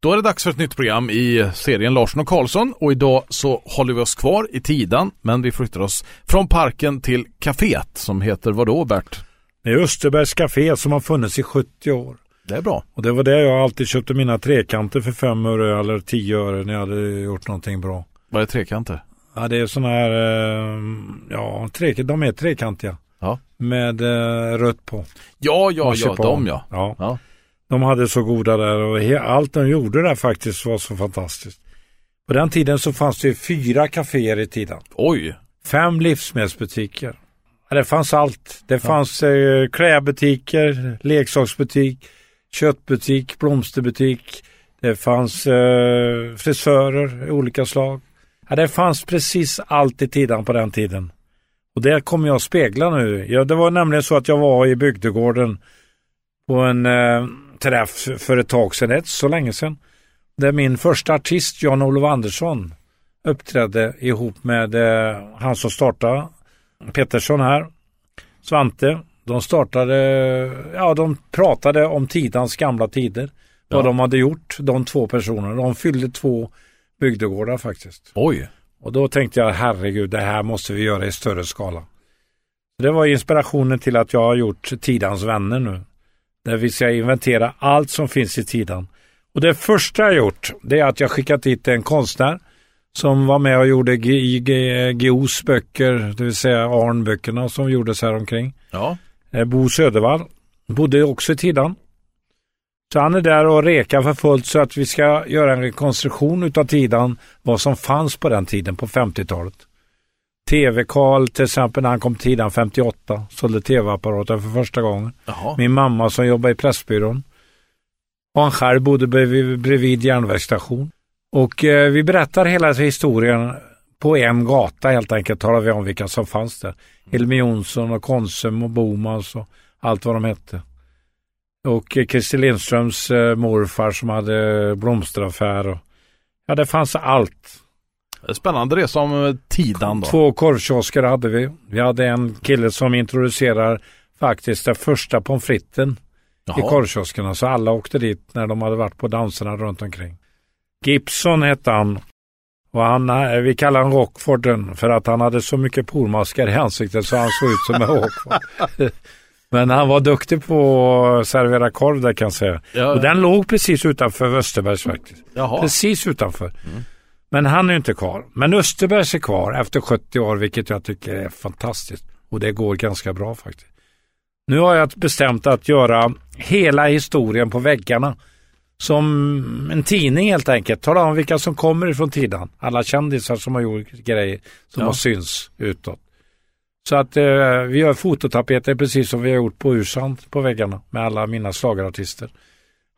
Då är det dags för ett nytt program i serien Larsson och Karlsson och idag så håller vi oss kvar i Tidan men vi flyttar oss från parken till kaféet som heter vad då Bert? Det är Österbergs Café som har funnits i 70 år. Det är bra. Och det var där jag alltid köpte mina trekanter för 5 öre eller 10 öre när jag hade gjort någonting bra. Vad är trekanter? Ja det är sådana här, eh, ja tre, de är trekantiga. Ja. Med eh, rött på. Ja, ja, ja, de ja. ja. ja. De hade så goda där och allt de gjorde där faktiskt var så fantastiskt. På den tiden så fanns det fyra kaféer i tiden. Oj, Fem livsmedelsbutiker. Ja, det fanns allt. Det fanns eh, klädbutiker, leksaksbutik, köttbutik, blomsterbutik. Det fanns eh, frisörer i olika slag. Ja, det fanns precis allt i tiden på den tiden. Och det kommer jag att spegla nu. Ja, det var nämligen så att jag var i bygdegården på en eh, träff för ett tag sedan, ett så länge sedan. Där min första artist, Jan-Olof Andersson, uppträdde ihop med eh, han som startade, Pettersson här, Svante. De startade, ja de pratade om tidans gamla tider. Vad Ja. de hade gjort, de två personerna. De fyllde två bygdegårdar faktiskt. oj. Och då tänkte jag, herregud, det här måste vi göra i större skala. Det var inspirationen till att jag har gjort Tidans vänner nu. Där vi ska inventera allt som finns i Tidan. Och det första jag gjort, det är att jag skickat dit en konstnär som var med och gjorde G- G- GOs böcker, det vill säga Arn-böckerna som gjordes här omkring. Ja, Eh, Bo Södervall bodde också i Tidan. Så han är där och rekar för fullt så att vi ska göra en rekonstruktion utav Tidan, vad som fanns på den tiden på 50-talet. TV-Karl till exempel när han kom till Tidan 58, sålde TV-apparater för första gången. jaha. Min mamma som jobbar i Pressbyrån. Och han själv bodde bredvid, bredvid järnvägsstation. Och eh, vi berättar hela historien på en gata helt enkelt. Talar vi om vilka som fanns där. Hilmi Jonsson och Konsum och Bomans och allt vad de hette. Och eh, Christer Lindströms eh, morfar som hade blomsteraffär. Och, ja, det fanns allt. Spännande det som eh, Tidan då. Två korvkiosker hade vi. Vi hade en kille som introducerar faktiskt den första pommes fritesen i korvkioskerna. Så alla åkte dit när de hade varit på danserna runt omkring. Gibson hette han. Och han, eh, vi kallar honom Rockforden för att han hade så mycket pormaskar i ansiktet så han såg ut som en Rockford. Men han var duktig på att servera korv där kan jag säga. Ja, Och den låg precis utanför Österbergs faktiskt. Jaha. Precis utanför. Men han är ju inte kvar. Men Österbergs är kvar efter 70 år, vilket jag tycker är fantastiskt. Och det går ganska bra faktiskt. Nu har jag bestämt att göra hela historien på väggarna. Som en tidning helt enkelt. Tala om vilka som kommer ifrån Tidan. Alla kändisar som har gjort grejer som Ja. har syns utåt. Så att eh, vi gör fototapeter precis som vi har gjort på Ursand på väggarna med alla mina slagartister.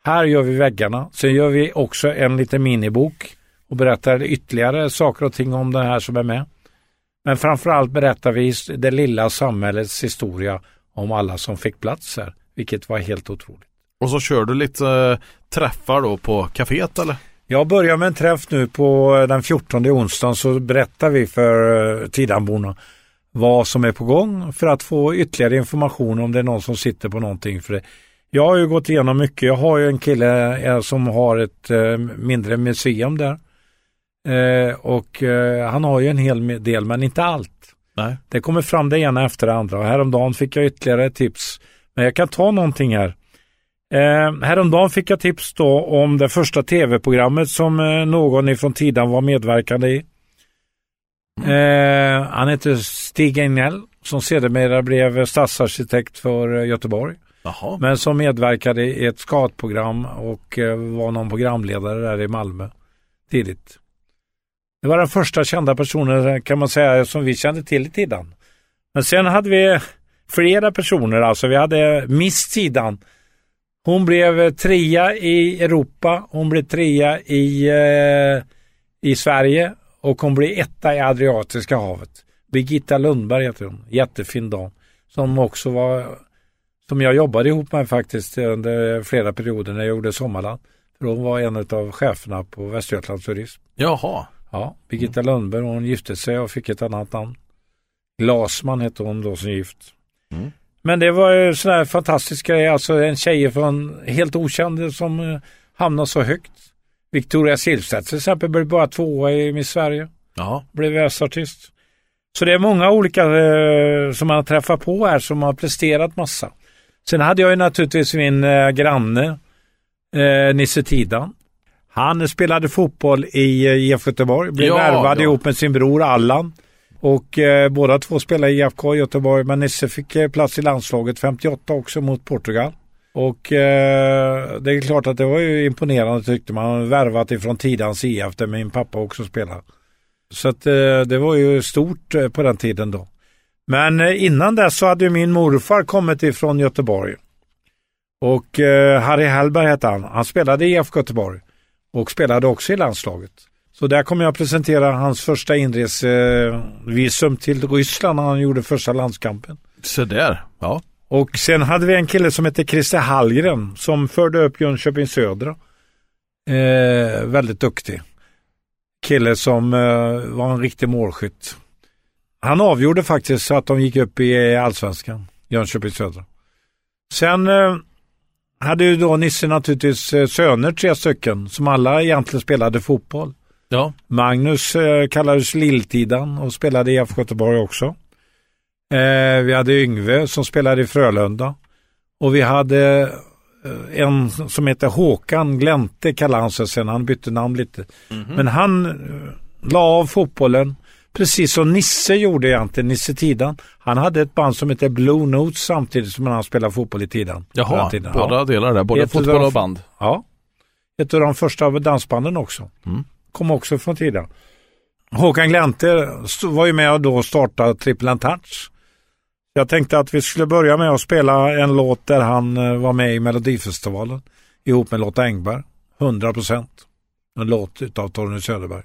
Här gör vi väggarna. Sen gör vi också en liten minibok och berättar ytterligare saker och ting om det här som är med. Men framförallt berättar vi det lilla samhällets historia om alla som fick plats här, vilket var helt otroligt. Och så kör du lite eh, träffar då på kaféet eller? Jag börjar med en träff nu på eh, den 14 onsdagen så berättar vi för eh, Tidanborna vad som är på gång för att få ytterligare information om det är någon som sitter på någonting. För det. Jag har ju gått igenom mycket. Jag har ju en kille som har ett mindre museum där. Eh, och eh, han har ju en hel del men inte allt. Nej. Det kommer fram det ena efter det andra och häromdagen fick jag ytterligare tips. Men jag kan ta någonting här. Eh, häromdagen fick jag tips då om det första tv-programmet som eh, någon ifrån Tidan var medverkande i. Eh, han heter Stig Egnell som sedermera blev stadsarkitekt för eh, Göteborg. Jaha. Men som medverkade i ett skatprogram och eh, var någon programledare där i Malmö tidigt. Det var den första kända personen kan man säga som vi kände till i Tidan. Men sen hade vi flera personer, alltså vi hade Miss Tidan. Hon blev trea i Europa, hon blev trea i, eh, i Sverige och hon blev etta i Adriatiska havet. Birgitta Lundberg heter hon, jättefin dam. Som också var, som jag jobbade ihop med faktiskt under flera perioder när jag gjorde Sommarland. För hon var en av cheferna på Västergötlands Turism. Jaha. Ja, Birgitta Lundberg hon gifte sig och fick ett annat namn. Glasman hette hon då som gift. Mm. Men det var ju sån här fantastisk grej, alltså en tjej från helt okänd som eh, hamnade så högt. Victoria Silvstedt till exempel blev bara tvåa i Miss Sverige. Ja. Blev världsartist. Så det är många olika eh, som man träffar på här som har presterat massa. Sen hade jag ju naturligtvis min eh, granne eh, Nisse Tidan. Han spelade fotboll i eh, IF Göteborg, blev Ja, värvad ja. ihop med sin bror Allan. Och eh, båda två spelade i IFK Göteborg, men Nisse fick eh, plats i landslaget 58 också mot Portugal. Och eh, det är klart att det var ju imponerande tyckte man. Värvat ifrån Tidans IF där min pappa också spelade. Så att eh, det var ju stort på den tiden då. Men innan dess så hade min morfar kommit ifrån Göteborg. Och Harry Hellberg hette han. Han spelade i IFK Göteborg. Och spelade också i landslaget. Så där kommer jag presentera hans första inresevisum till Ryssland när han gjorde första landskampen. Så där. Ja. Och sen hade vi en kille som hette Christer Hallgren som förde upp Jönköping Södra. Eh, väldigt duktig. Kille som eh, var en riktig målskytt. Han avgjorde faktiskt så att de gick upp i allsvenskan, Jönköping Södra. Sen eh, hade ju då Nisse naturligtvis eh, söner, tre stycken, som alla egentligen spelade fotboll. Ja. Magnus eh, kallades Lilltidan och spelade i IFK Göteborg också. Eh, vi hade Yngve som spelade i Frölunda. Och vi hade eh, en som heter Håkan Glänte kallade han sig sen, han bytte namn lite. Men han la av fotbollen precis som Nisse gjorde egentligen, Nisse Tidan. Han hade ett band som heter Blue Notes samtidigt som han spelade fotboll i Tidan. Jaha, den tiden. båda Ja. delar där. Både Ett fotboll och band. Ja. Ett av de första dansbanden också. Mm. Kom också från tiden. Håkan Glänte st- var ju med och då startade Triple Touch. Jag tänkte att vi skulle börja med att spela en låt där han eh, var med i Melodifestivalen ihop med Lotta Engberg. 100 procent. En låt utav Torgny Söderberg.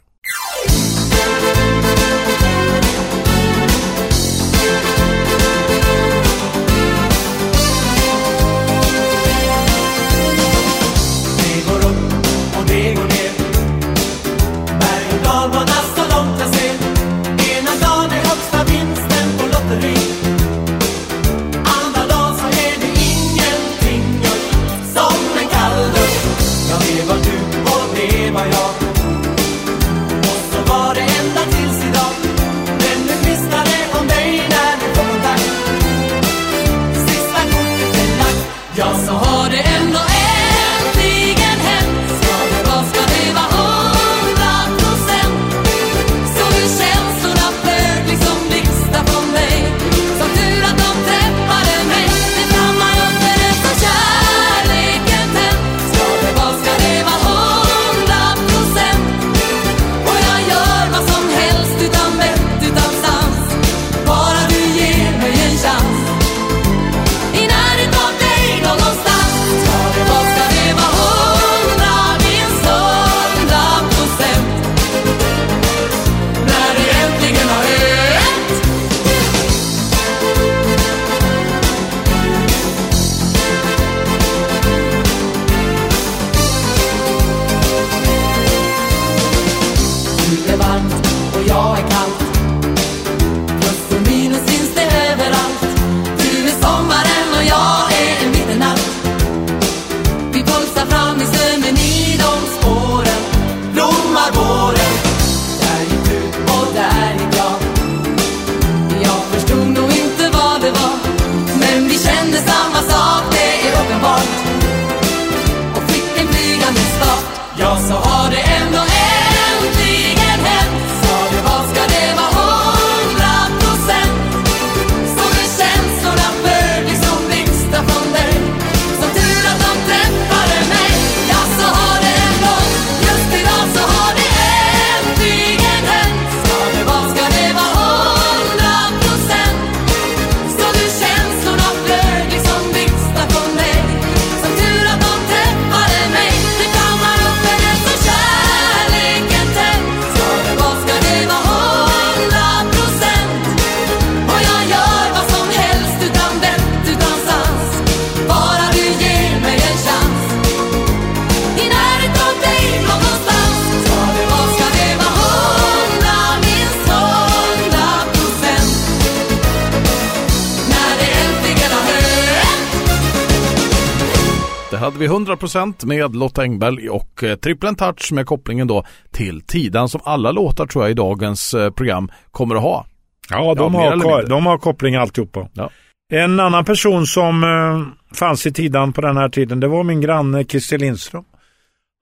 Hade vi 100% med Lotta Engberg och eh, Trippeln Touch med kopplingen då till Tidan som alla låtar tror jag i dagens eh, program kommer att ha. Ja, de, Ja, har, de har koppling alltihopa. Ja. En annan person som eh, fanns i Tidan på den här tiden, det var min granne Christer Lindström.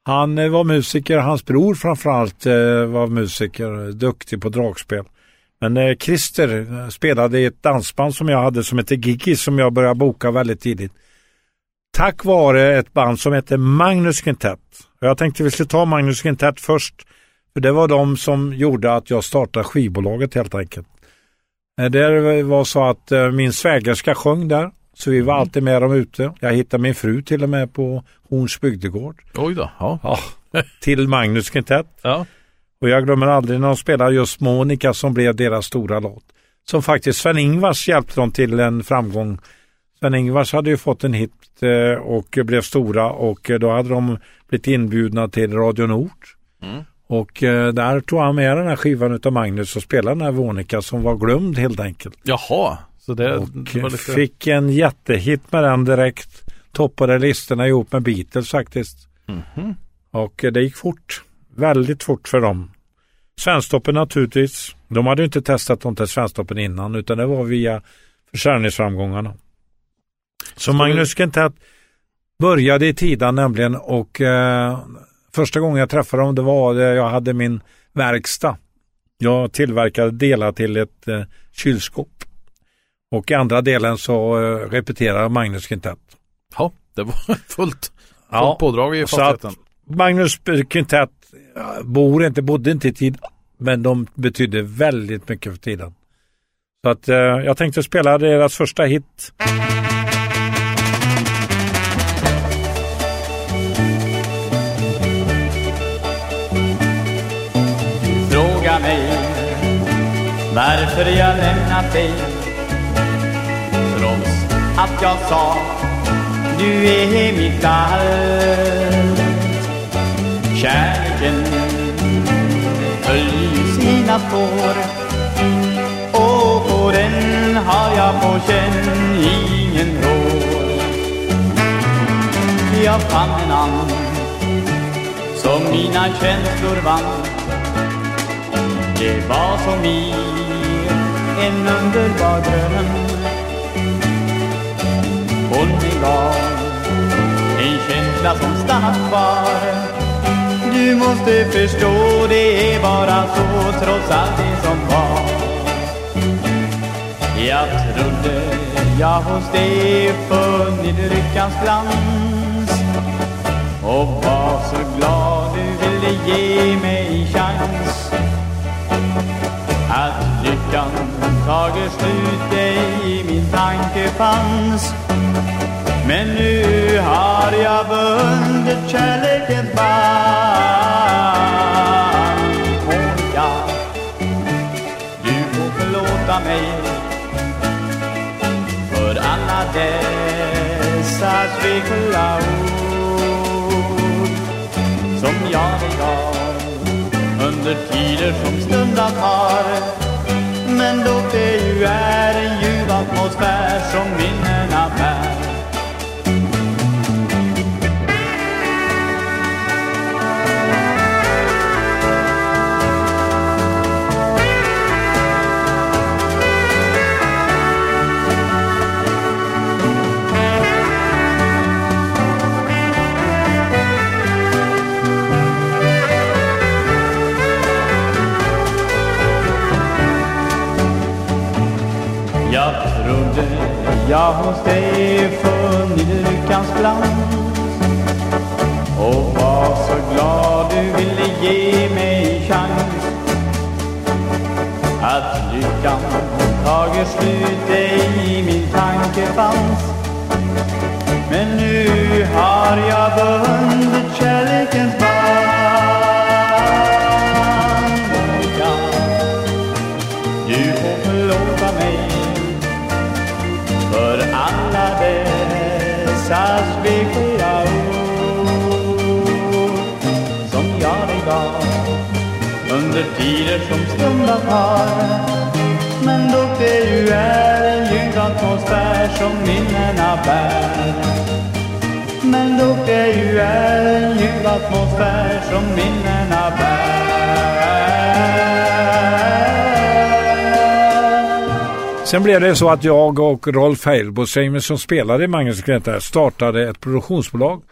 Han eh, var musiker, hans bror framförallt eh, var musiker, duktig på dragspel. Men eh, Christer spelade i ett dansband som jag hade som hette Gigi som jag började boka väldigt tidigt. Tack vare ett band som hette Magnus Quintett. Och Jag tänkte vi skulle ta Magnus Quintett först. För det var de som gjorde att jag startade skivbolaget helt enkelt. Eh, Det var så att eh, min svägerska sjöng där. Så vi var alltid med dem ute. Jag hittade min fru till och med på Horns bygdegård. Oj då. Ja. Ja, till Magnus Quintett. ja. Och jag glömmer aldrig när de spelade just Monica som blev deras stora låt. Som faktiskt Sven-Ingvars hjälpte dem till en framgång. Sven-Ingvars hade ju fått en hit eh, och blev stora och eh, då hade de blivit inbjudna till Radio Nord. Mm. Och eh, där tog han med den här skivan utav Magnus och spelade den här Monica som var glömd helt enkelt. Jaha, så det, Och det var lite... fick en jättehit med den direkt. Toppade listorna ihop med Beatles faktiskt. Mhm. Och det gick fort. Väldigt fort för dem. Svensktoppen naturligtvis. De hade ju inte testat dem till Svensktoppen innan utan det var via försäljningsframgångarna. Så Magnus Quintett började i Tidan nämligen och eh, första gången jag träffade dem det var det jag hade min verkstad. Jag tillverkade delar till ett eh, kylskåp. Och i andra delen så eh, repeterade Magnus Quintett. Ja, det var fullt, fullt Ja, pådrag i fastigheten. Magnus Quintett ja, bor inte, bodde inte i tid, men de betydde väldigt mycket för tiden. Så att eh, jag tänkte spela deras första hit. Varför jag lämnat dig. Trots att jag sa du är mitt allt. Kärleken följer sina spår. Och på den har jag på känn ingen råd. Jag fann en annan som mina känslor vann. Det var som i en underbar dröm. Hon gav en känsla som stannat kvar. Du måste förstå det är bara så trots allt det som var. Jag trodde jag hos dig funnit lyckans glans. Och var så glad du ville ge mig chans tagit slut dig i min tanke fanns Men nu har jag bundit kärlekens band ja, du får förlåta mig för alla dessa svekfulla ord som jag dig gav under tider som stundat har men då det ju är en ljuv atmosfär som min jag hos som minnena bär Sen blev det så att jag och Rolf Heilbosheim som spelade i Magnus Greta startade ett produktionsbolag.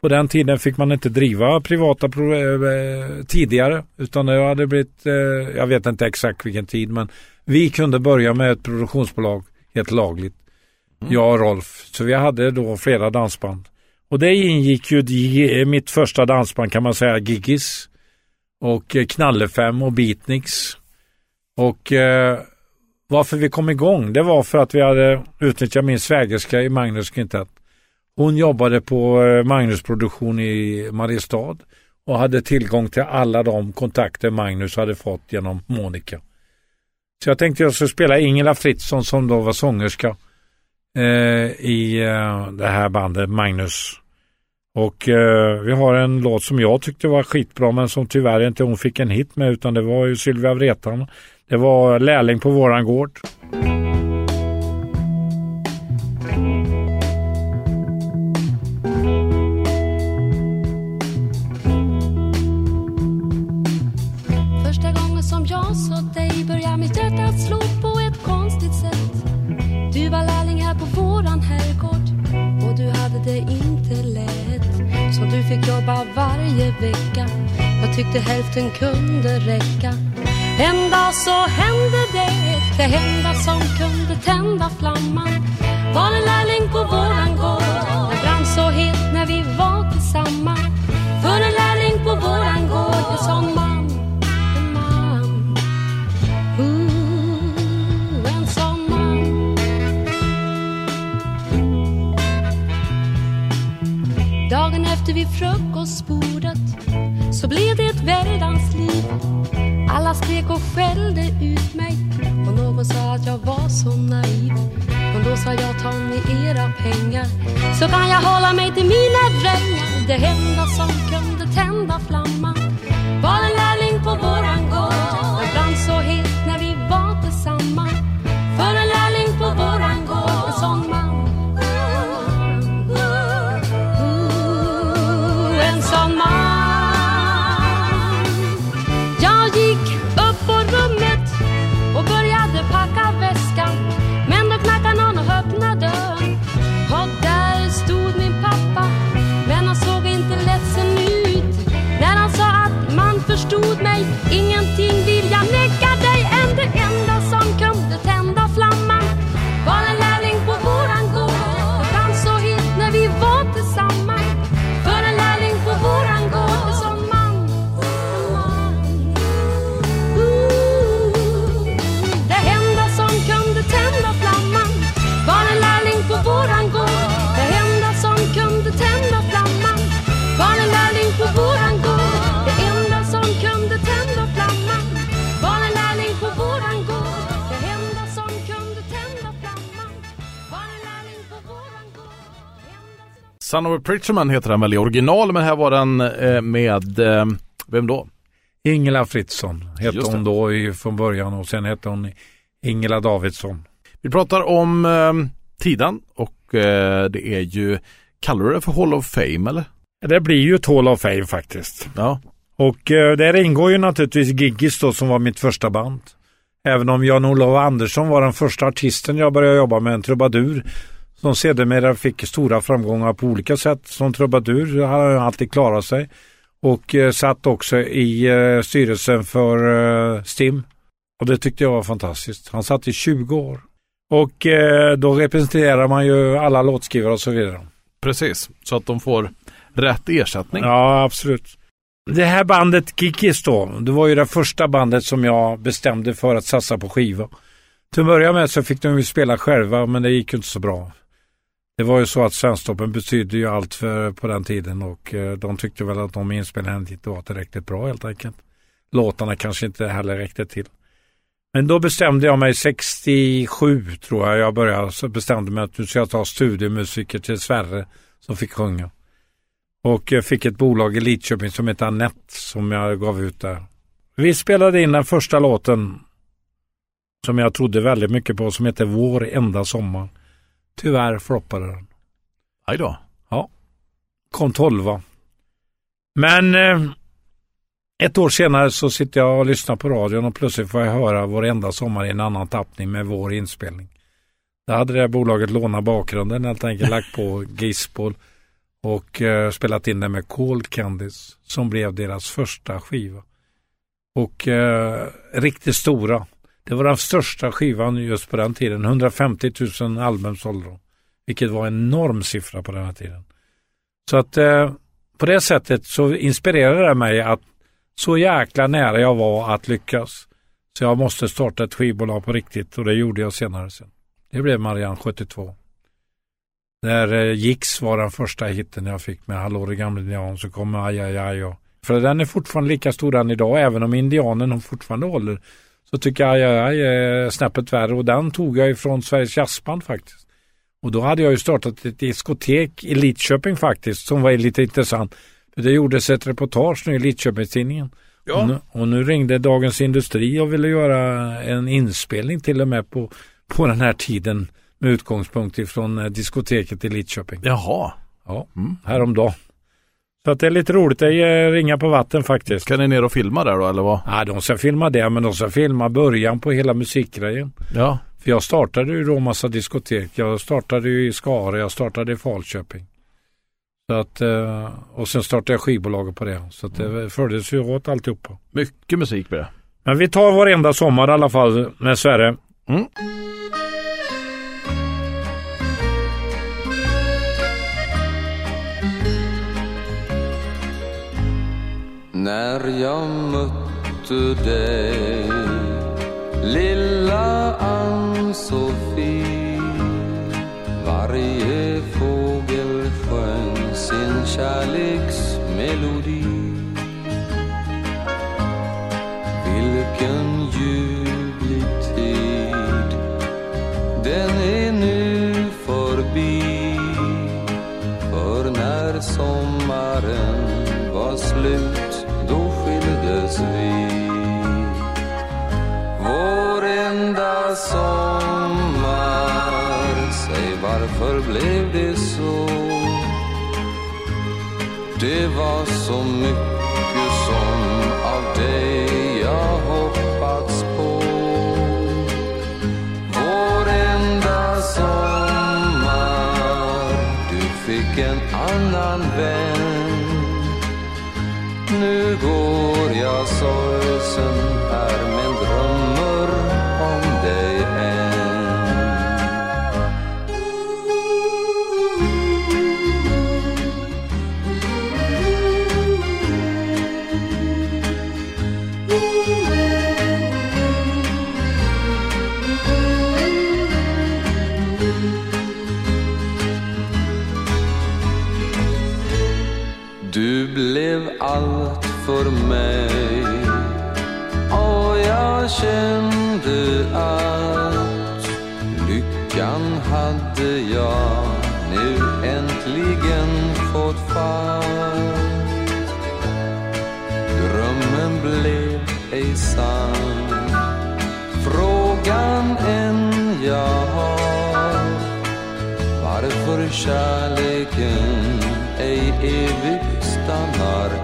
På den tiden fick man inte driva privata pro- eh, tidigare utan det hade blivit, eh, jag vet inte exakt vilken tid men vi kunde börja med ett produktionsbolag helt lagligt. Jag och Rolf. Så vi hade då flera dansband. Och det ingick ju i eh, mitt första dansband kan man säga, Giggis. Och eh, Knallefem och Beatniks. Och eh, varför vi kom igång, det var för att vi hade utnyttjat min svägerska i Magnus Quintet. Hon jobbade på eh, Magnus produktion i Mariestad och hade tillgång till alla de kontakter Magnus hade fått genom Monica. Så jag tänkte jag skulle spela Ingela Fritzson som då var sångerska eh, i eh, det här bandet Magnus. Och eh, vi har en låt som jag tyckte var skitbra men som tyvärr inte hon fick en hit med utan det var ju Sylvia Vretan. Det var Lärling på våran gård. Vecka. Jag tyckte hälften kunde räcka. En dag så hände det, det enda som kunde tända flamman var en lärling på våran gård. Det brann så het när vi var tillsammans. För en lärling på våran gård, uh, en sån man en man. Ooh, en sån man. Dagen efter vid frukostbordet så blev det ett väldans liv. Alla skrek och skällde ut mig och någon sa att jag var så naiv. Men då sa jag ta ni era pengar så kan jag hålla mig till mina drängar. Det enda som kunde tända flamman var en lärling på våran gård. Son of a Preacherman heter den väl i original men här var den eh, med, eh, vem då? Ingela Fritzson hette hon då i, från början och sen hette hon Ingela Davidsson. Vi pratar om eh, Tidan och eh, det är ju, kallar du det för Hall of Fame eller? Det blir ju ett Hall of Fame faktiskt. Ja. Och där ingår ju naturligtvis Giggis då som var mitt första band. Även om Jan-Olof Andersson var den första artisten jag började jobba med, en trubadur. Som sedermera fick stora framgångar på olika sätt. Som trubadur har han alltid klarat sig. Och eh, satt också i eh, styrelsen för eh, STIM. Och det tyckte jag var fantastiskt. Han satt i 20 år. Och eh, då representerar man ju alla låtskrivare och så vidare. Precis, så att de får rätt ersättning. Ja, absolut. Det här bandet Kikis då, det var ju det första bandet som jag bestämde för att satsa på skiva. Till att börja med så fick de ju spela själva, men det gick ju inte så bra. Det var ju så att Svensktoppen betydde ju allt för, på den tiden och eh, de tyckte väl att de inspelningarna inte var tillräckligt bra helt enkelt. Låtarna kanske inte heller räckte till. Men då bestämde jag mig 67 tror jag jag började, så bestämde mig att nu ska jag ta studiemusiker till Sverre som fick sjunga. Och jag fick ett bolag i Lidköping som heter Annette som jag gav ut där. Vi spelade in den första låten som jag trodde väldigt mycket på som heter Vår enda sommar. Tyvärr floppade den. Aj då. kom tolva. Men eh, ett år senare så sitter jag och lyssnar på radion och plötsligt får jag höra varenda sommar i en annan tappning med vår inspelning. Då hade det här bolaget lånat bakgrunden, helt enkelt lagt på Gispol och eh, spelat in den med Cold Candies som blev deras första skiva. Och eh, riktigt stora. Det var den största skivan just på den tiden. 150 000 album sålde de. Vilket var en enorm siffra på den här tiden. Så att eh, på det sättet så inspirerade det mig att så jäkla nära jag var att lyckas. Så jag måste starta ett skivbolag på riktigt och det gjorde jag senare. Sen. Det blev Marianne 72. När eh, Gix var den första hitten jag fick med Hallå det gamla indian så kom Aj, aj, aj. Och, för den är fortfarande lika stor än idag, även om indianen fortfarande håller. Så tycker jag aj är snäppet värre och den tog jag ifrån Sveriges Jazzband faktiskt. Och då hade jag ju startat ett diskotek i Lidköping faktiskt som var lite intressant. Det gjordes ett reportage nu i Lidköpingstidningen. Ja. Och, nu, och nu ringde Dagens Industri och ville göra en inspelning till och med på, på den här tiden med utgångspunkt ifrån eh, diskoteket i Lidköping. Jaha. Ja, häromdagen. Så att det är lite roligt, det är ringa på vatten faktiskt. Ska ni ner och filma där då eller vad? Nej, de ska filma det, men de ska filma början på hela musikgrejen. Ja. För jag startade ju då massa diskotek. Jag startade ju i Skara, jag startade i Falköping. Så att, eh, och sen startade jag skivbolaget på det. Så att det följdes ju åt alltihopa. Mycket musik blir det. Men vi tar varenda sommar i alla fall med Sverre. Mm. När jag mötte dig Lilla Ann-Sofie Varje fågel sjöng sin kärleksmelodi. Vilken ljuvlig tid Den är nu förbi. För när sommaren var slut vår enda sommar. Säg varför blev det så? Det var så mycket som av dig jag hoppats på. Vår enda sommar. Du fick en annan vän. Nu går jag kände att lyckan hade jag nu äntligen fått fatt. Drömmen blev ej sann, frågan än jag har. Varför kärleken ej evigt stannar?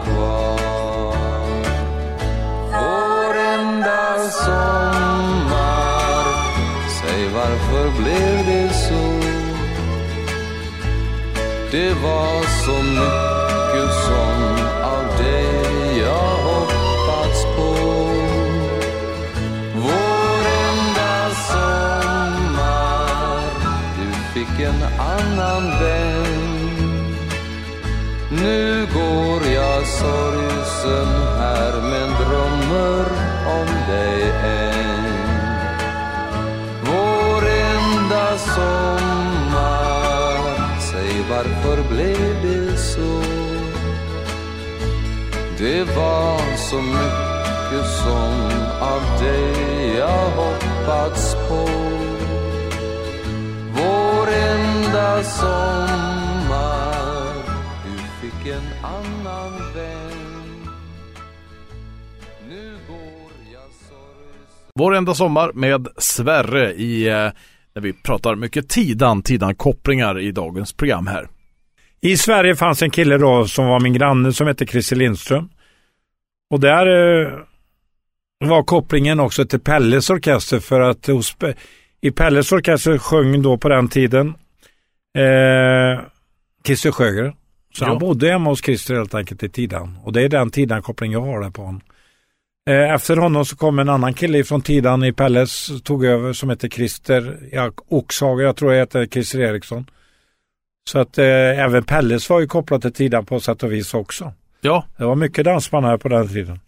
Blev det så? Det var så mycket som av dig jag hoppats på. Vår enda sommar Du fick en annan vän. Nu går jag sorgsen här varför blev det så? Det var så mycket som av dig jag hoppats på. Vår enda sommar Du fick en annan vän Nu går jag sorgsen Vår enda sommar med Sverre i, eh, när vi pratar mycket Tidan, Tidan-kopplingar i dagens program här. I Sverige fanns en kille då som var min granne som hette Christer Lindström. Och där eh, var kopplingen också till Pelles orkester för att hos, i Pelles orkester sjöng då på den tiden eh, Christer Sjögren. Så Ja. han bodde hemma hos Christer helt enkelt i Tidan. Och det är den Tidan-koppling jag har där på honom. Eh, efter honom så kom en annan kille från Tidan i Pelles, tog över som heter Christer ja, Oxhager, jag tror jag heter Christer Eriksson. Så att eh, även Pelles var ju kopplat till Tidan på sätt och vis också. Ja, Det var mycket dansband här på den tiden.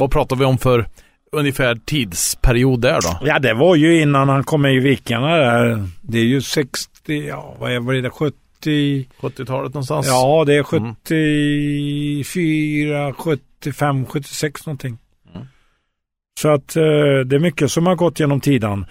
vad pratar vi om för ungefär tidsperiod där då? Ja, det var ju innan han kom med i Vikingarna där. Det är ju 60, ja vad är det, 70? 70-talet någonstans? Ja, det är Mm. 74, 75, 76 någonting. Så att eh, det är mycket som har gått genom tiden.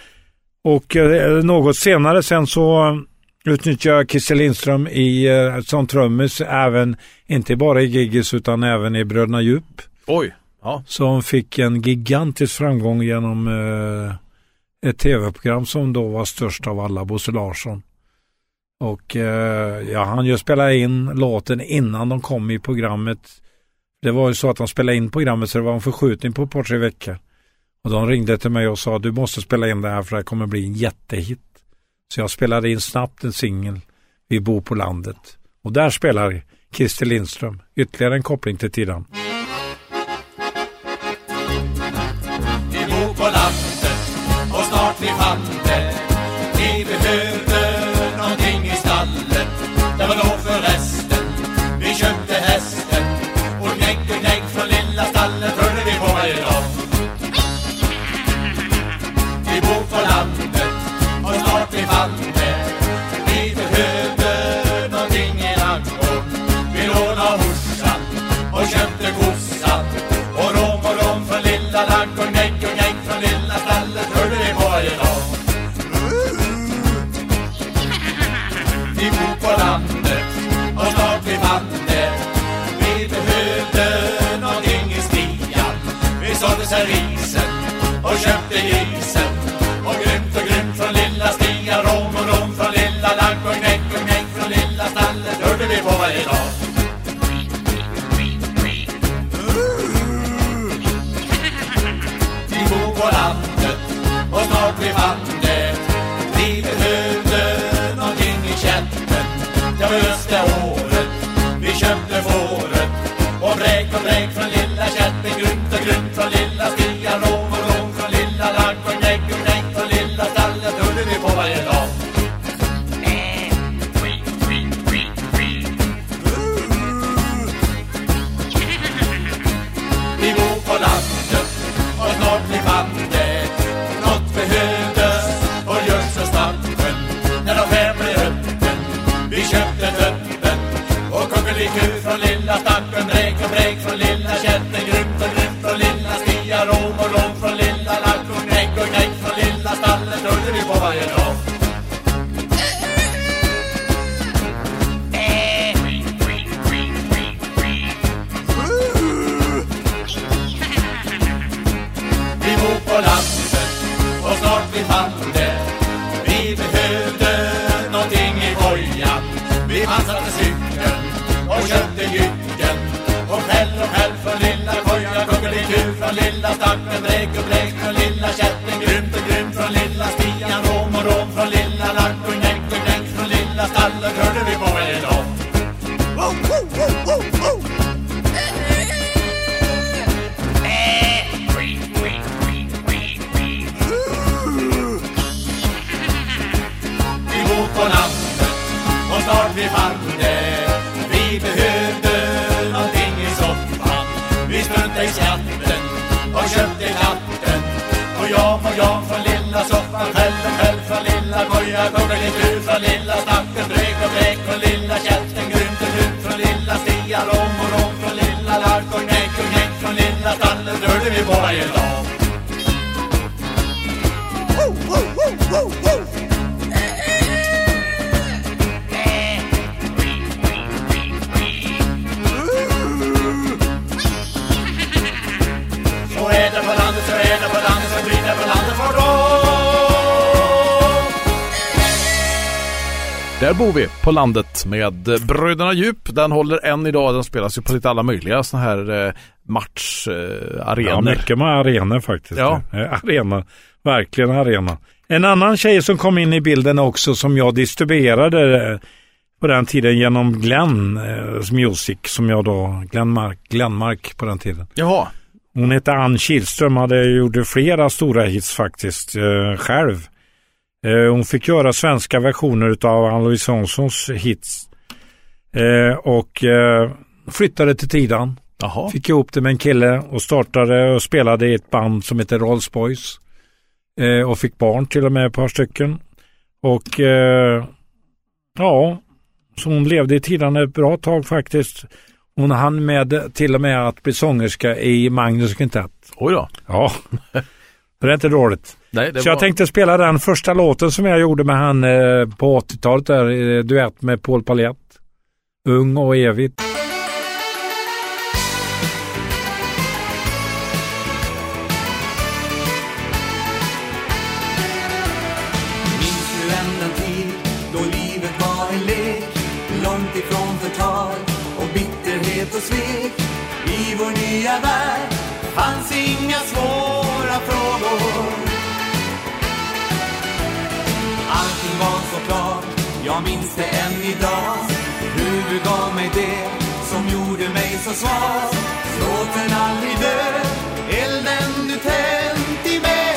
Och eh, något senare sen så utnyttjade jag Christer Lindström i, eh, som trummis även, inte bara i Giggis utan även i Bröderna Djup. Oj, ja. Som fick en gigantisk framgång genom eh, ett tv-program som då var störst av alla, Bosse Larsson. Och eh, ja, han ju spela in låten innan de kom i programmet. Det var ju så att de spelade in programmet så det var en förskjutning på ett par tre veckor. Och de ringde till mig och sa du måste spela in det här för det kommer bli en jättehit. Så jag spelade in snabbt en singel, Vi bor på landet. Och där spelar Christer Lindström, ytterligare en koppling till Tidan. Och bräk från lilla kätten Grymt och grymt från lilla stian Där bor vi på landet med eh, Bröderna Djup. Den håller än idag. Den spelas ju på lite alla möjliga sådana här eh, matcharenor. Ja, mycket med arenor faktiskt. Ja. Eh, Arena, verkligen arena. En annan tjej som kom in i bilden också som jag distribuerade eh, på den tiden genom Glenn eh, Music som jag då, Glenmark, Glenmark på den tiden. Jaha, Hon hette Ann Kihlström, hade gjort flera stora hits faktiskt eh, själv. Eh, hon fick göra svenska versioner av Ann-Louise Hanssons hits. Eh, och eh, flyttade till Tidan. jaha. Fick ihop det med en kille och startade och spelade i ett band som heter Rolls Boys. Och fick barn till och med ett par stycken. Och ja, så hon levde i Tidan ett bra tag faktiskt. Hon hann med till och med att bli sångerska i Magnus Quintett. Oj då. Ja, det är inte dåligt. Nej, Så jag var- tänkte spela den första låten som jag gjorde med han eh, på 80-talet där, duett med Paul Palett. Ung och evigt. Jag minns det än idag. Hur du gav mig det som gjorde mig så svag. Låt den aldrig dö, elden du tänt i mig.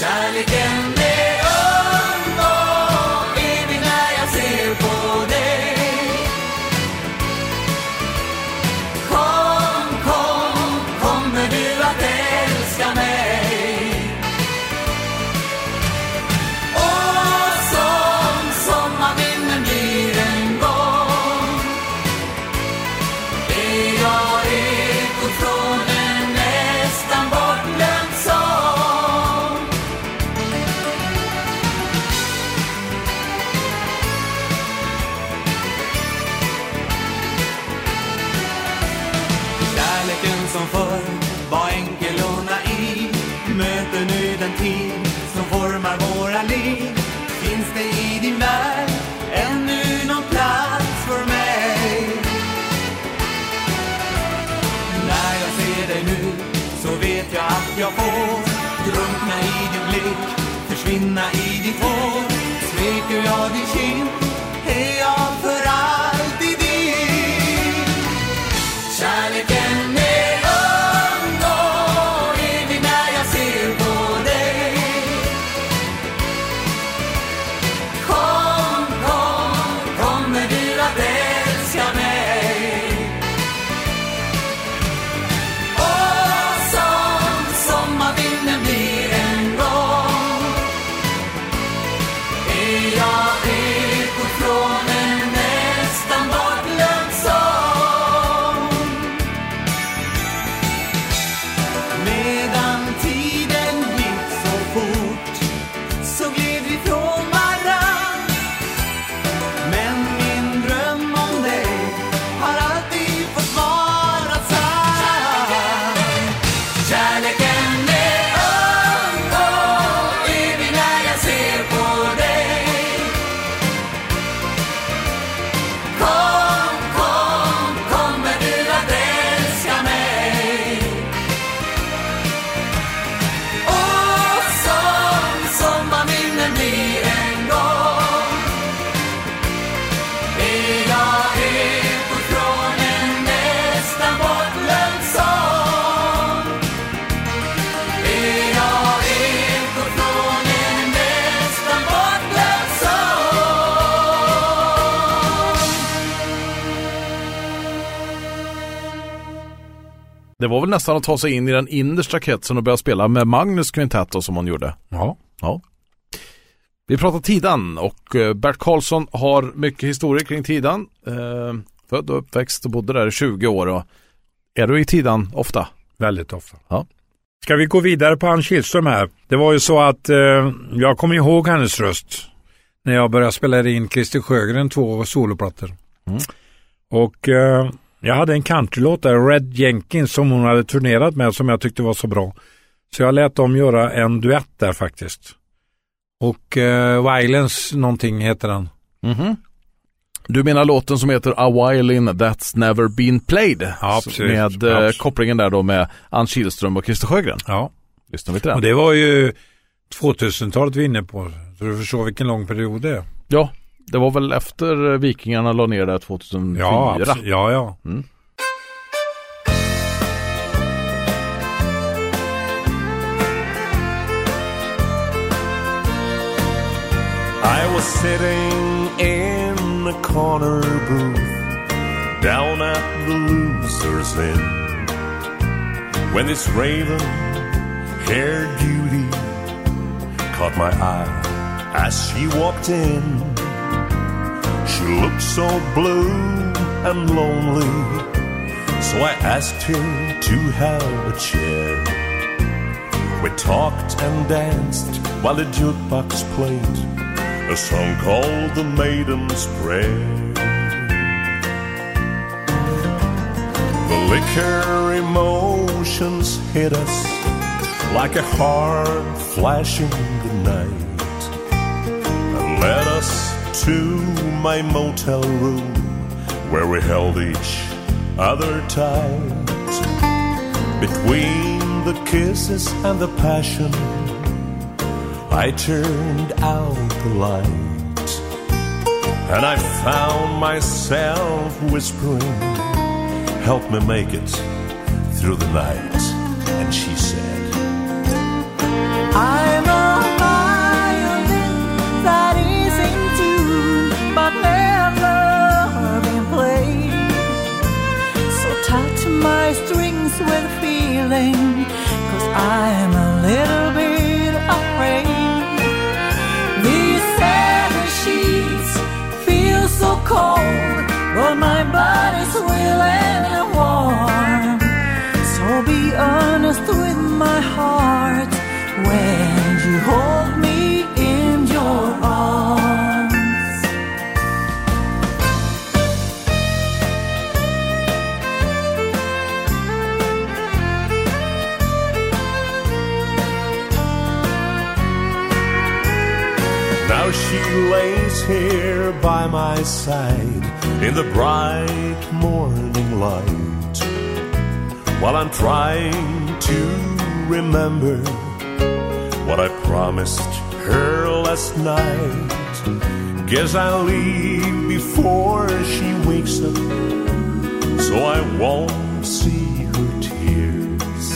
Kärleken är ung och evig när jag ser på dig. Kom, kom, kommer du att älska mig? Jag får. Drunkna i din blick, försvinna i ditt hår. Smeker jag din kind? Det var väl nästan att ta sig in i den innersta kretsen och börja spela med Magnus Quintett då, som hon gjorde. Ja. Ja. Vi pratar Tidan och eh, Bert Karlsson har mycket historia kring Tidan. Eh, född och uppväxt och bodde där i 20 år. Och är du i Tidan ofta? Väldigt ofta. Ja. Ska vi gå vidare på Ann Kihlström här? Det var ju så att eh, jag kommer ihåg hennes röst när jag började spela in Christer Sjögren två soloplattor. Mm. Och eh, jag hade en countrylåt där, Red Jenkins, som hon hade turnerat med som jag tyckte var så bra. Så jag lät dem göra en duett där faktiskt. Och eh, Violence någonting heter den. Mhm. Du menar låten som heter A Violin That's Never Been Played? Ja, precis. Med eh, Absolut. kopplingen där då med Ann Kihlström och Christer Sjögren. Ja. Lyssnar vi till den? Och det var ju 2000-talet vi är inne på. Så du förstår vilken lång period det är. Ja, det var väl efter Vikingarna la ner det 2004. Ja, abs- ja, ja. Mm. I was sitting in a corner booth down at the loser's inn when this raven haired beauty caught my eye as she walked in. Looked so blue and lonely, so I asked her to have a chair. We talked and danced while the jukebox played a song called The Maiden's Prayer. The liquor emotions hit us like a hard flash in the night and led us to my motel room where we held each other tight. Between the kisses and the passion, I turned out the light and I found myself whispering, Help me make it through the night. And she said, with feeling, cause I'm a little here by my side in the bright morning light while I'm trying to remember what I promised her last night. Guess I'll leave before she wakes up so I won't see her tears.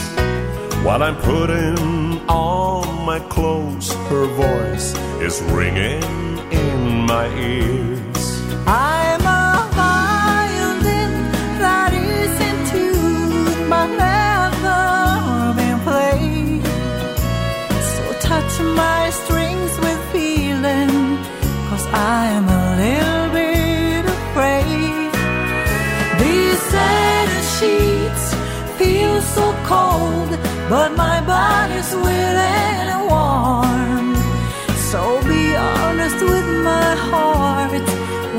While I'm putting on my clothes, her voice is ringing in my ears. I'm a violin that is in tune, but never been played. So touch my strings with feeling, cause I'm a little bit afraid. These sad sheets feel so cold, but my body's willing and warm. So with my heart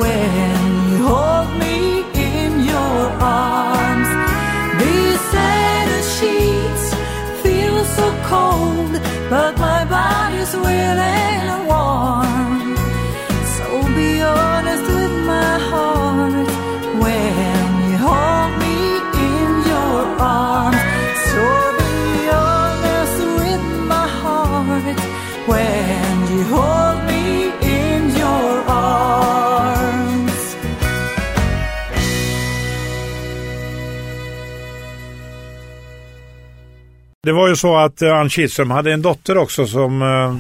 when you hold me in your arms. These sad sheets feel so cold, but my body's willing Det var ju så att eh, Ann Kihlström hade en dotter också som, eh,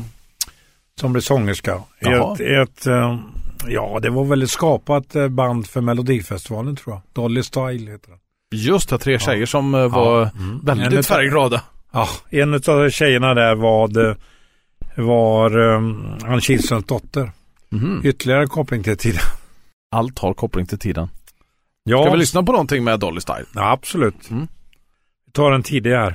som blev sångerska. Jaha. ett, i ett, eh, ja, det var väl ett skapat band för Melodifestivalen tror jag. Dolly Style heter den. Just det, tre tjejer som eh, var Mm. väldigt En färgglada. Ja, en av tjejerna där var, var um, Ann Kihlströms dotter. Mhm. Ytterligare koppling till tiden. Allt har koppling till tiden. Ja, Ska vi lyssna på någonting med Dolly Style? ja absolut. Mm. Vi tar en tidig här.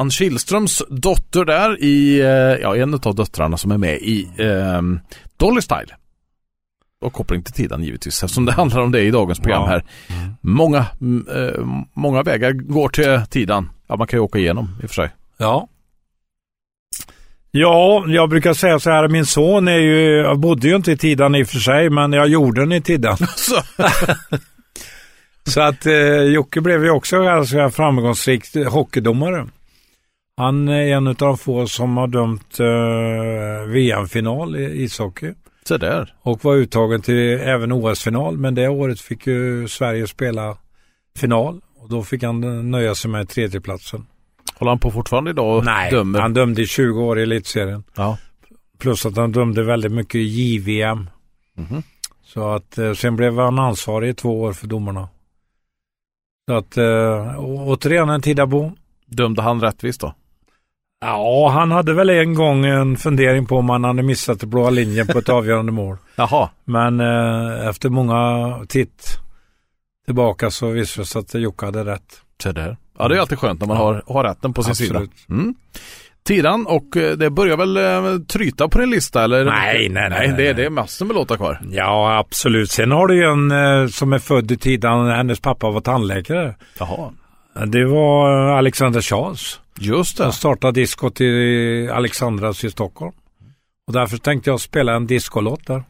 Ann Kihlströms dotter där i, eh, ja en av döttrarna som är med i eh, Dolly Style. Och koppling till tiden givetvis eftersom det handlar om det i dagens program Ja. här. Många, mm, eh, många vägar går till tiden. Ja man kan ju åka igenom i och för sig. Ja. Ja, jag brukar säga så här, min son är ju, jag bodde ju inte i Tidan i och för sig, men jag gjorde den i Tidan. Så. Så att eh, Jocke blev ju också ganska framgångsrik hockeydomare. Han är en av de få som har dömt eh, VM-final i ishockey Så där. och var uttagen till även OS-final. Men det året fick ju Sverige spela final och då fick han nöja sig med tredjeplatsen. Håller han på fortfarande idag och Nej, dömer? han dömde i 20 år i elitserien. Ja. Plus att han dömde väldigt mycket i JVM. Mhm. Så att eh, sen blev han ansvarig i två år för domarna. Så att eh, återigen en Tidabo. Dömde han rättvist då? Ja, han hade väl en gång en fundering på om han hade missat den blåa linjen på ett avgörande mål. Jaha. Men eh, efter många titt tillbaka så visade det sig att Jocke hade rätt. Så där. Ja det är alltid skönt när man har, har rätten på sin Absolut. sida. Mm. Tidan och eh, det börjar väl eh, tryta på din lista eller? Nej, nej, nej, det, nej. det är massor med låtar kvar. Ja, absolut. Sen har du ju en eh, som är född i tiden, hennes pappa var tandläkare. Jaha. Det var Alexander Charles. Just det. Jag startade diskot i Alexandras i Stockholm. Och därför tänkte jag spela en discolåt där.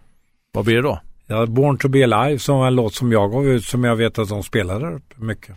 Vad blir det då? Ja, Born to be alive som var en låt som jag gav ut som jag vet att de uppe mycket.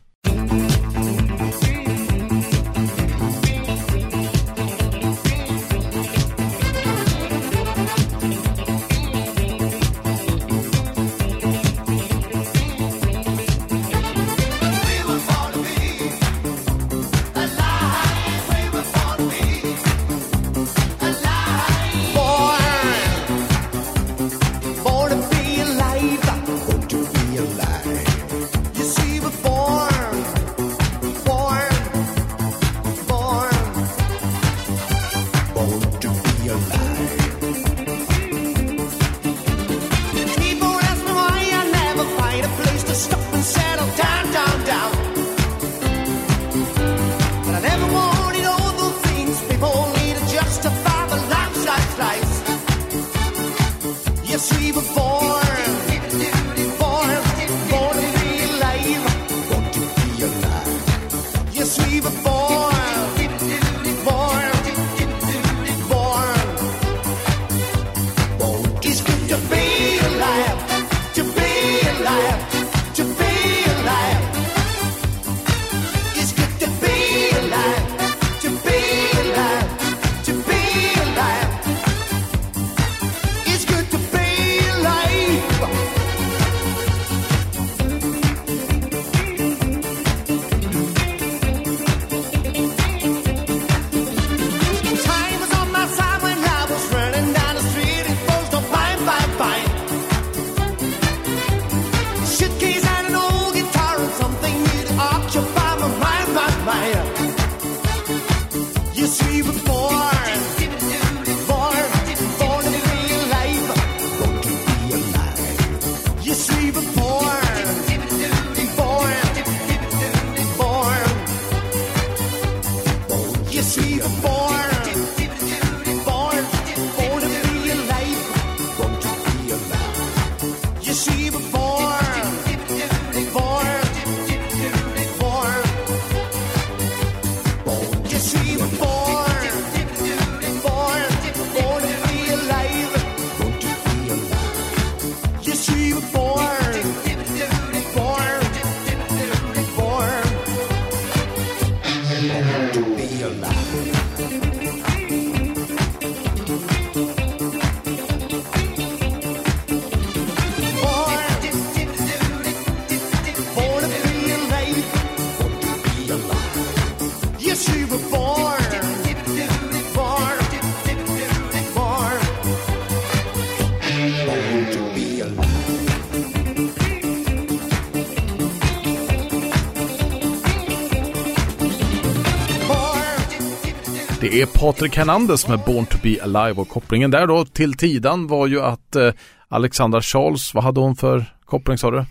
Det är Patrik Hernandez med Born to be alive och kopplingen där då till Tidan var ju att eh, Alexandra Charles, vad hade hon för koppling sa du?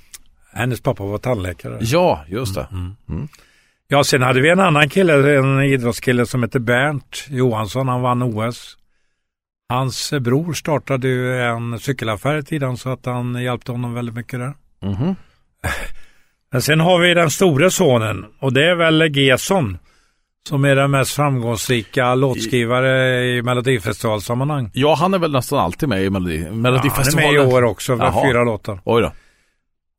Hennes pappa var tandläkare. Ja, just det. Ja, sen hade vi en annan kille, en idrottskille som hette Bernt Johansson. Han vann OS. Hans bror startade ju en cykelaffär i tiden så att han hjälpte honom väldigt mycket där. Mhm. Men sen har vi den store sonen och det är väl Gesson som är den mest framgångsrika låtskrivare i Melodifestivalsammanhang. Ja, han är väl nästan alltid med i Melodi, Ja, han är Melodifestivalen. med i år också, med Jaha. fyra låtar. Oj då.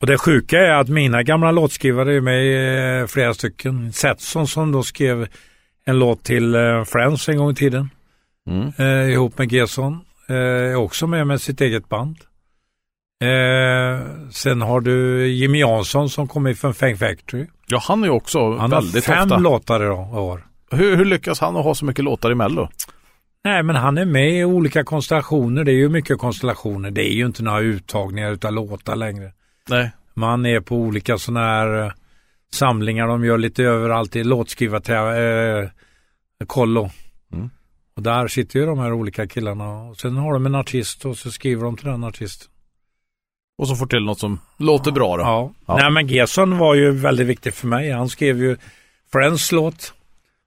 Och det sjuka är att mina gamla låtskrivare är med i eh, flera stycken. Setson som då skrev en låt till eh, Friends en gång i tiden. Mm. Eh, ihop med Gesson. Eh, är också med med sitt eget band. Eh, sen har du Jimmy Jansson som kommer från Fang Factory. Ja, han är ju också Han har väldigt fem ofta. låtar i år. Hur, hur lyckas han att ha så mycket låtar i Mello? Nej, men han är med i olika konstellationer. Det är ju mycket konstellationer. Det är ju inte några uttagningar utav låtar längre. Nej. Man är på olika sådana här eh, samlingar. De gör lite överallt i låtskrivarkollo. Eh, kollo. Mm. Och där sitter ju de här olika killarna. Och sen har de en artist och så skriver de till den artisten. Och så får till något som låter bra då. Ja. Ja. Nej men Gesson var ju väldigt viktig för mig. Han skrev ju Friends låt.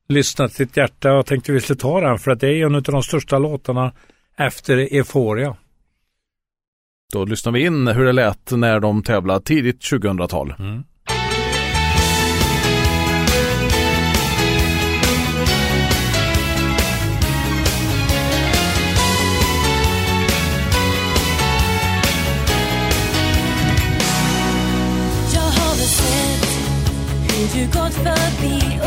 Lyssna till ditt hjärta och tänkte vi skulle ta den för att det är en av de största låtarna efter Euphoria. Då lyssnar vi in hur det lät när de tävlade tidigt 2000-tal. Mm. Du gått förbi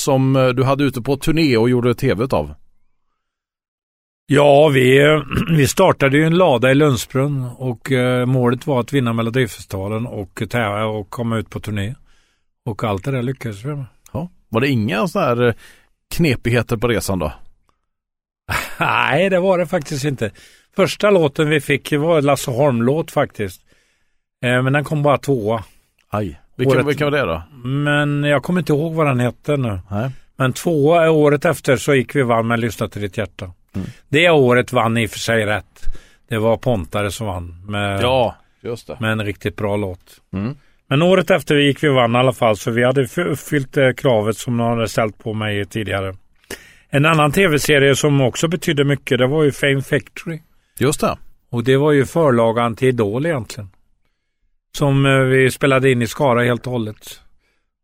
som eh, du hade ute på turné och gjorde tv av. Ja, vi, vi startade ju en lada i Lundsbrunn och eh, målet var att vinna Melodifestivalen och tävla och komma ut på turné. Och allt det där lyckades vi med. Ja. Var det inga sådana här eh, knepigheter på resan då? Nej, det var det faktiskt inte. Första låten vi fick var en Lasse Holm-låt faktiskt. Men den kom bara tvåa. Aj. Vilken, Året- vilken var det då? Men jag kommer inte ihåg vad den hette nu. Nej. Men tvåa året efter så gick vi och vann med Lyssna till ditt hjärta. Det året vann i och för sig rätt. Det var Pontare som vann med, Ja, just det. med en riktigt bra låt. Mm. Men året efter gick vi och vann i alla fall så vi hade uppfyllt det kravet som de hade ställt på mig tidigare. En annan tv-serie som också betydde mycket det var ju Fame Factory. Just det. Och det var ju förlagan till Idol egentligen. Som eh, vi spelade in i Skara helt och hållet.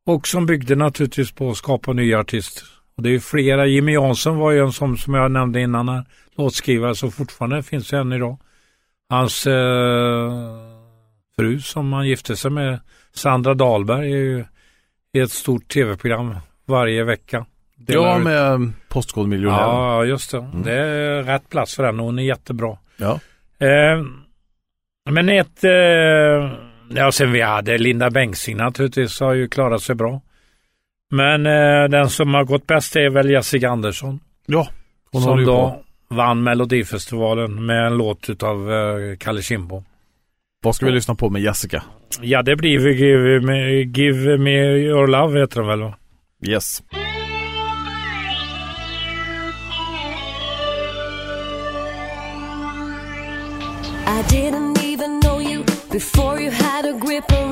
Och som byggde naturligtvis på att skapa nya artister. Och det är flera. Jimmy Jansson var ju en som, som jag nämnde innan här, låtskrivare som fortfarande finns än idag. Hans eh, fru som han gifte sig med, Sandra Dahlberg, är ju i ett stort tv-program varje vecka. Ja, ut- med Postkodmiljonären. Ja, just det. Det är rätt plats för henne. Hon är jättebra. Ja. Eh, men ett... Eh, ja, sen vi hade Linda Bengtzing naturligtvis har ju klarat sig bra. Men eh, den som har gått bäst är väl Jessica Andersson. Ja, hon som då på. vann Melodifestivalen med en låt utav eh, Kalle Kindbom. Vad ska vi lyssna på med Jessica? Ja, det blir väl Give Me, Give Me Your Love heter den väl? va? Yes. I didn't even know you before you had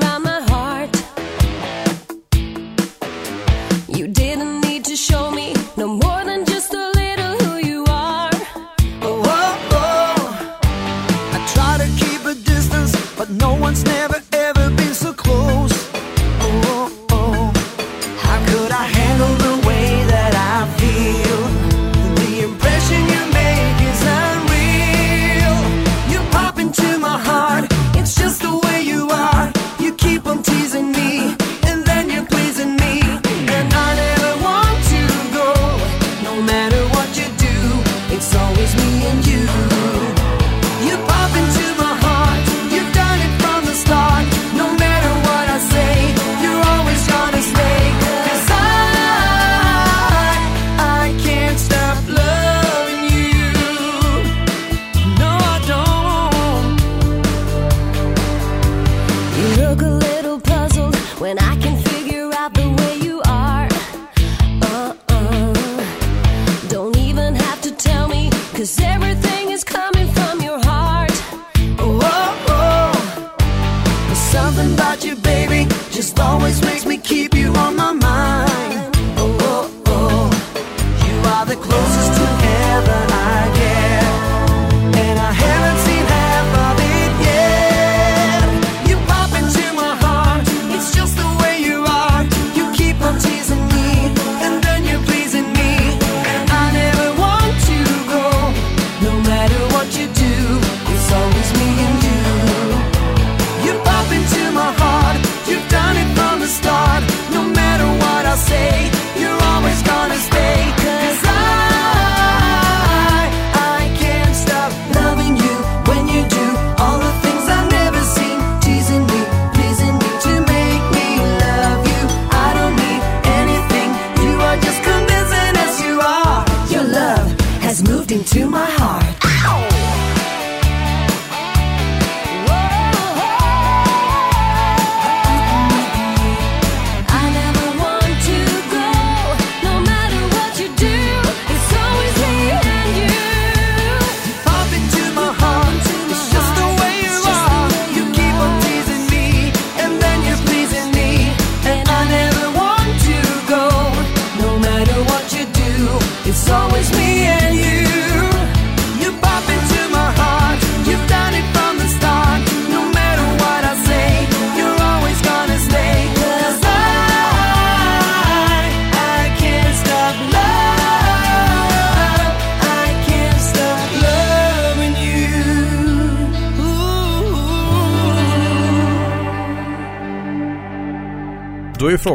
you, baby, just always makes me keep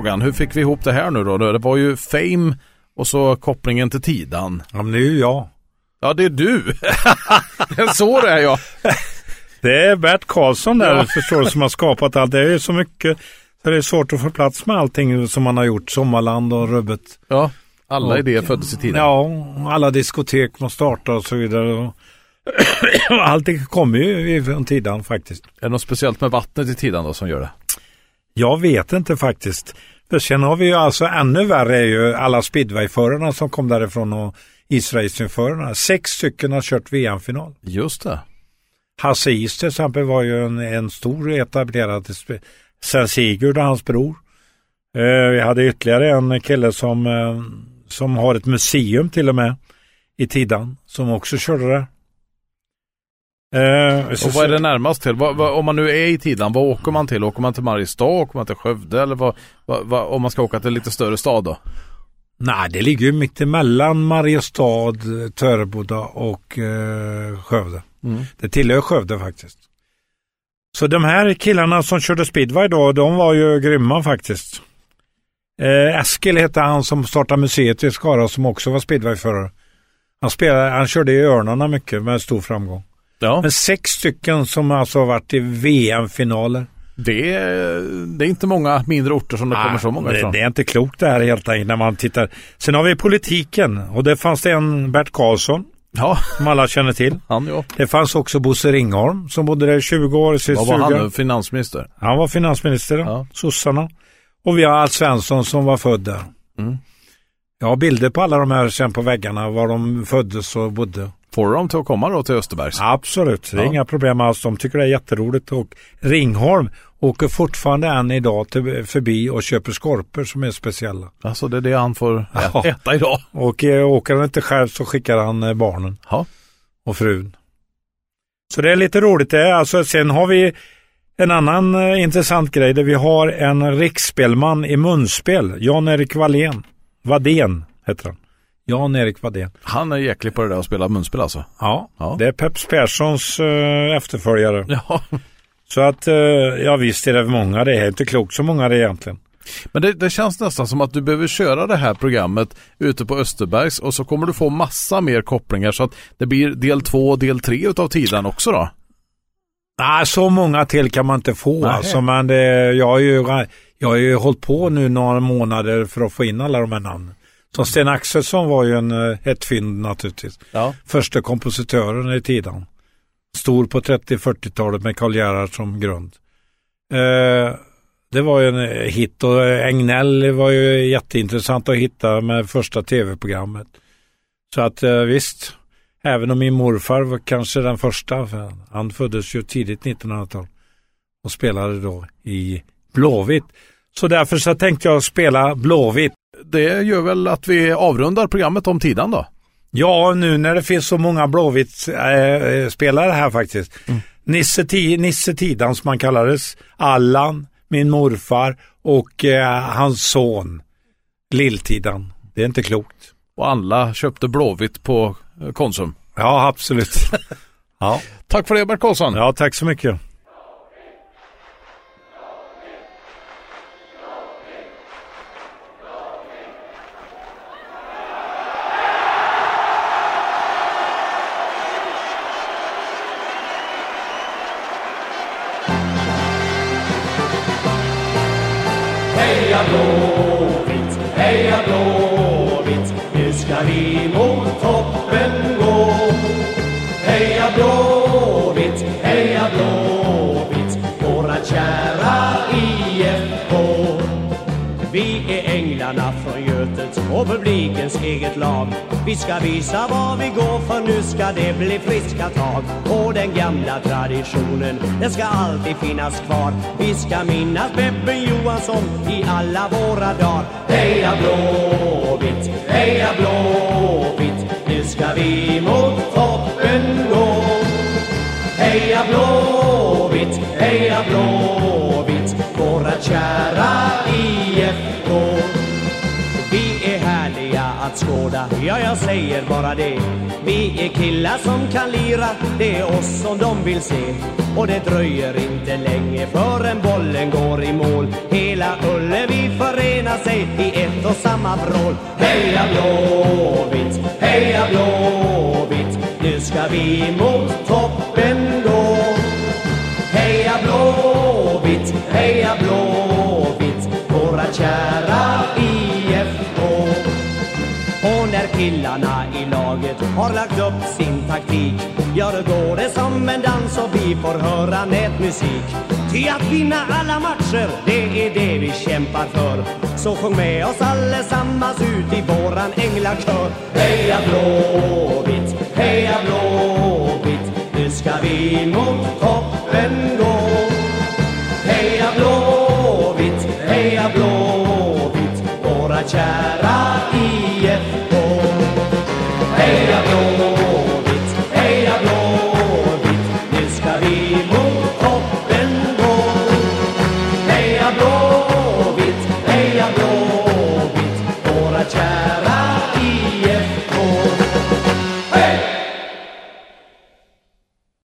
frågan, hur fick vi ihop det här nu då? Det var ju Fame och så kopplingen till Tidan. Ja, men det är ju jag. Ja, det är du. så det är jag. Det är Bert Karlsson där, Ja. förstår du, som har skapat allt. Det är ju så mycket, så det är svårt att få plats med allting som man har gjort. Sommarland och Rubbet. Ja, alla Och- idéer föddes i Tidan. Ja, alla diskotek man startar och så vidare. Allting kommer ju från Tidan faktiskt. Är det något speciellt med vattnet i Tidan då som gör det? Jag vet inte faktiskt. För sen har vi ju alltså ännu värre är ju alla speedwayförarna som kom därifrån och isracingförarna. Sex stycken har kört VM-final. Just det. Hasse Is till exempel var ju en, en stor etablerad Sen Sigurd och hans bror. Eh, vi hade ytterligare en kille som, eh, som har ett museum till och med i Tidan som också körde där. Eh, Och vad är det närmast till? Vad, vad, om man nu är i Tidan, vad åker man till? Åker man till Mariestad? Åker man till Skövde? Eller vad, vad, vad, om man ska åka till en lite större stad då? Nej, det ligger ju mitt emellan Mariestad, Töreboda och eh, Skövde. Mm. Det tillhör Skövde faktiskt. Så de här killarna som körde speedway då, de var ju grymma faktiskt. Eh, Eskil hette han som startade museet i Skara som också var speedwayförare. Han, spelade, han körde i Örnarna mycket med stor framgång. Ja, Men sex stycken som alltså har varit i VM-finaler. det är, det är inte många mindre orter som det kommer så många Ah, det, ifrån. det är inte klokt det här helt enkelt när man tittar. Sen har vi politiken och det fanns det en Bert Karlsson Ja, som alla känner till. han ja. Det fanns också Bosse Ringholm som bodde där i 20 år. Vad var han? Finansminister? Han var finansminister, Ja. sossarna. Och vi har Alf Svensson som var född där. Mm. Jag har bilder på alla de här sen på väggarna var de föddes och bodde. Får du dem till att komma då till Österbergs? Absolut, det är Ja. inga problem alls. De tycker det är jätteroligt och Ringholm åker fortfarande än idag till, förbi och köper skorpor som är speciella. Alltså det är det han får Ja. äta idag. Och eh, åker han inte själv så skickar han eh, barnen Ja. och frun. Så det är lite roligt det. Alltså, sen har vi en annan eh, intressant grej där vi har en riksspelman i munspel, Jan-Erik Wallén. Vadén heter han. Jan-Erik Vadén. Han är jäklig på det där att spela munspel alltså. Ja, Ja. det är Peps Perssons eh, efterföljare. Ja. Så att, eh, ja visst är det många, det är inte klokt så många det är egentligen. Men det, det känns nästan som att du behöver köra det här programmet ute på Österbergs och så kommer du få massa mer kopplingar så att det blir del två och del tre utav tiden också då. Nej, så många till kan man inte få Nej. alltså, men det, jag, har ju, jag har ju hållit på nu några månader för att få in alla de här namnen. Så Sten Axelsson var ju en, eh, ett fynd naturligtvis. Ja. Första kompositören i tiden. Stor på 30-40-talet med Karl Gerhard som grund. Eh, det var ju en eh, hit och Egnell var ju jätteintressant att hitta med första tv-programmet. Så att eh, visst, även om min morfar var kanske den första, för han föddes ju tidigt 1900-tal och spelade då i Blåvitt. Så därför så tänkte jag spela Blåvitt. Det gör väl att vi avrundar programmet om tiden då. Ja, nu när det finns så många Blåvitt-spelare här faktiskt. Nisse, Ti- Nisse Tidan som han kallades, Allan, min morfar och eh, hans son Lilltidan. Det är inte klokt. Och alla köpte Blåvitt på eh, Konsum. Ja, absolut. ja. Tack för det Bert Karlsson. ja, tack så mycket. Heja Blåvitt, våra kära IFK. Vi är änglarna från Götet och publikens eget lag. Vi ska visa var vi går för nu ska det bli friska tag. Och den gamla traditionen, den ska alltid finnas kvar. Vi ska minnas Beppe Johansson i alla våra dagar. Heja Blåvitt, heja Blåvitt, nu ska vi mot toppen gå. Heja heja Blåvitt, våra kära IFK. Vi är härliga att skåda. Ja, jag säger bara det. Vi är killar som kan lira. Det är oss som de vill se. Och det dröjer inte länge förrän bollen går i mål. Hela Ullevi förenar sig i ett och samma vrål. Heja Blåvitt, heja Blåvitt. Nu ska vi mot toppen heja Blåvitt Våra kära IFK Och när killarna i laget har lagt upp sin taktik Ja, då går det som en dans och vi får höra nätmusik. Ty att vinna alla matcher, det är det vi kämpar för. Så sjung med oss allesammans ut i våran änglakör. Heja Blåvitt, heja Blåvitt Nu ska vi mot toppen gå. Heja Blåvitt, heja Blåvitt Våra kära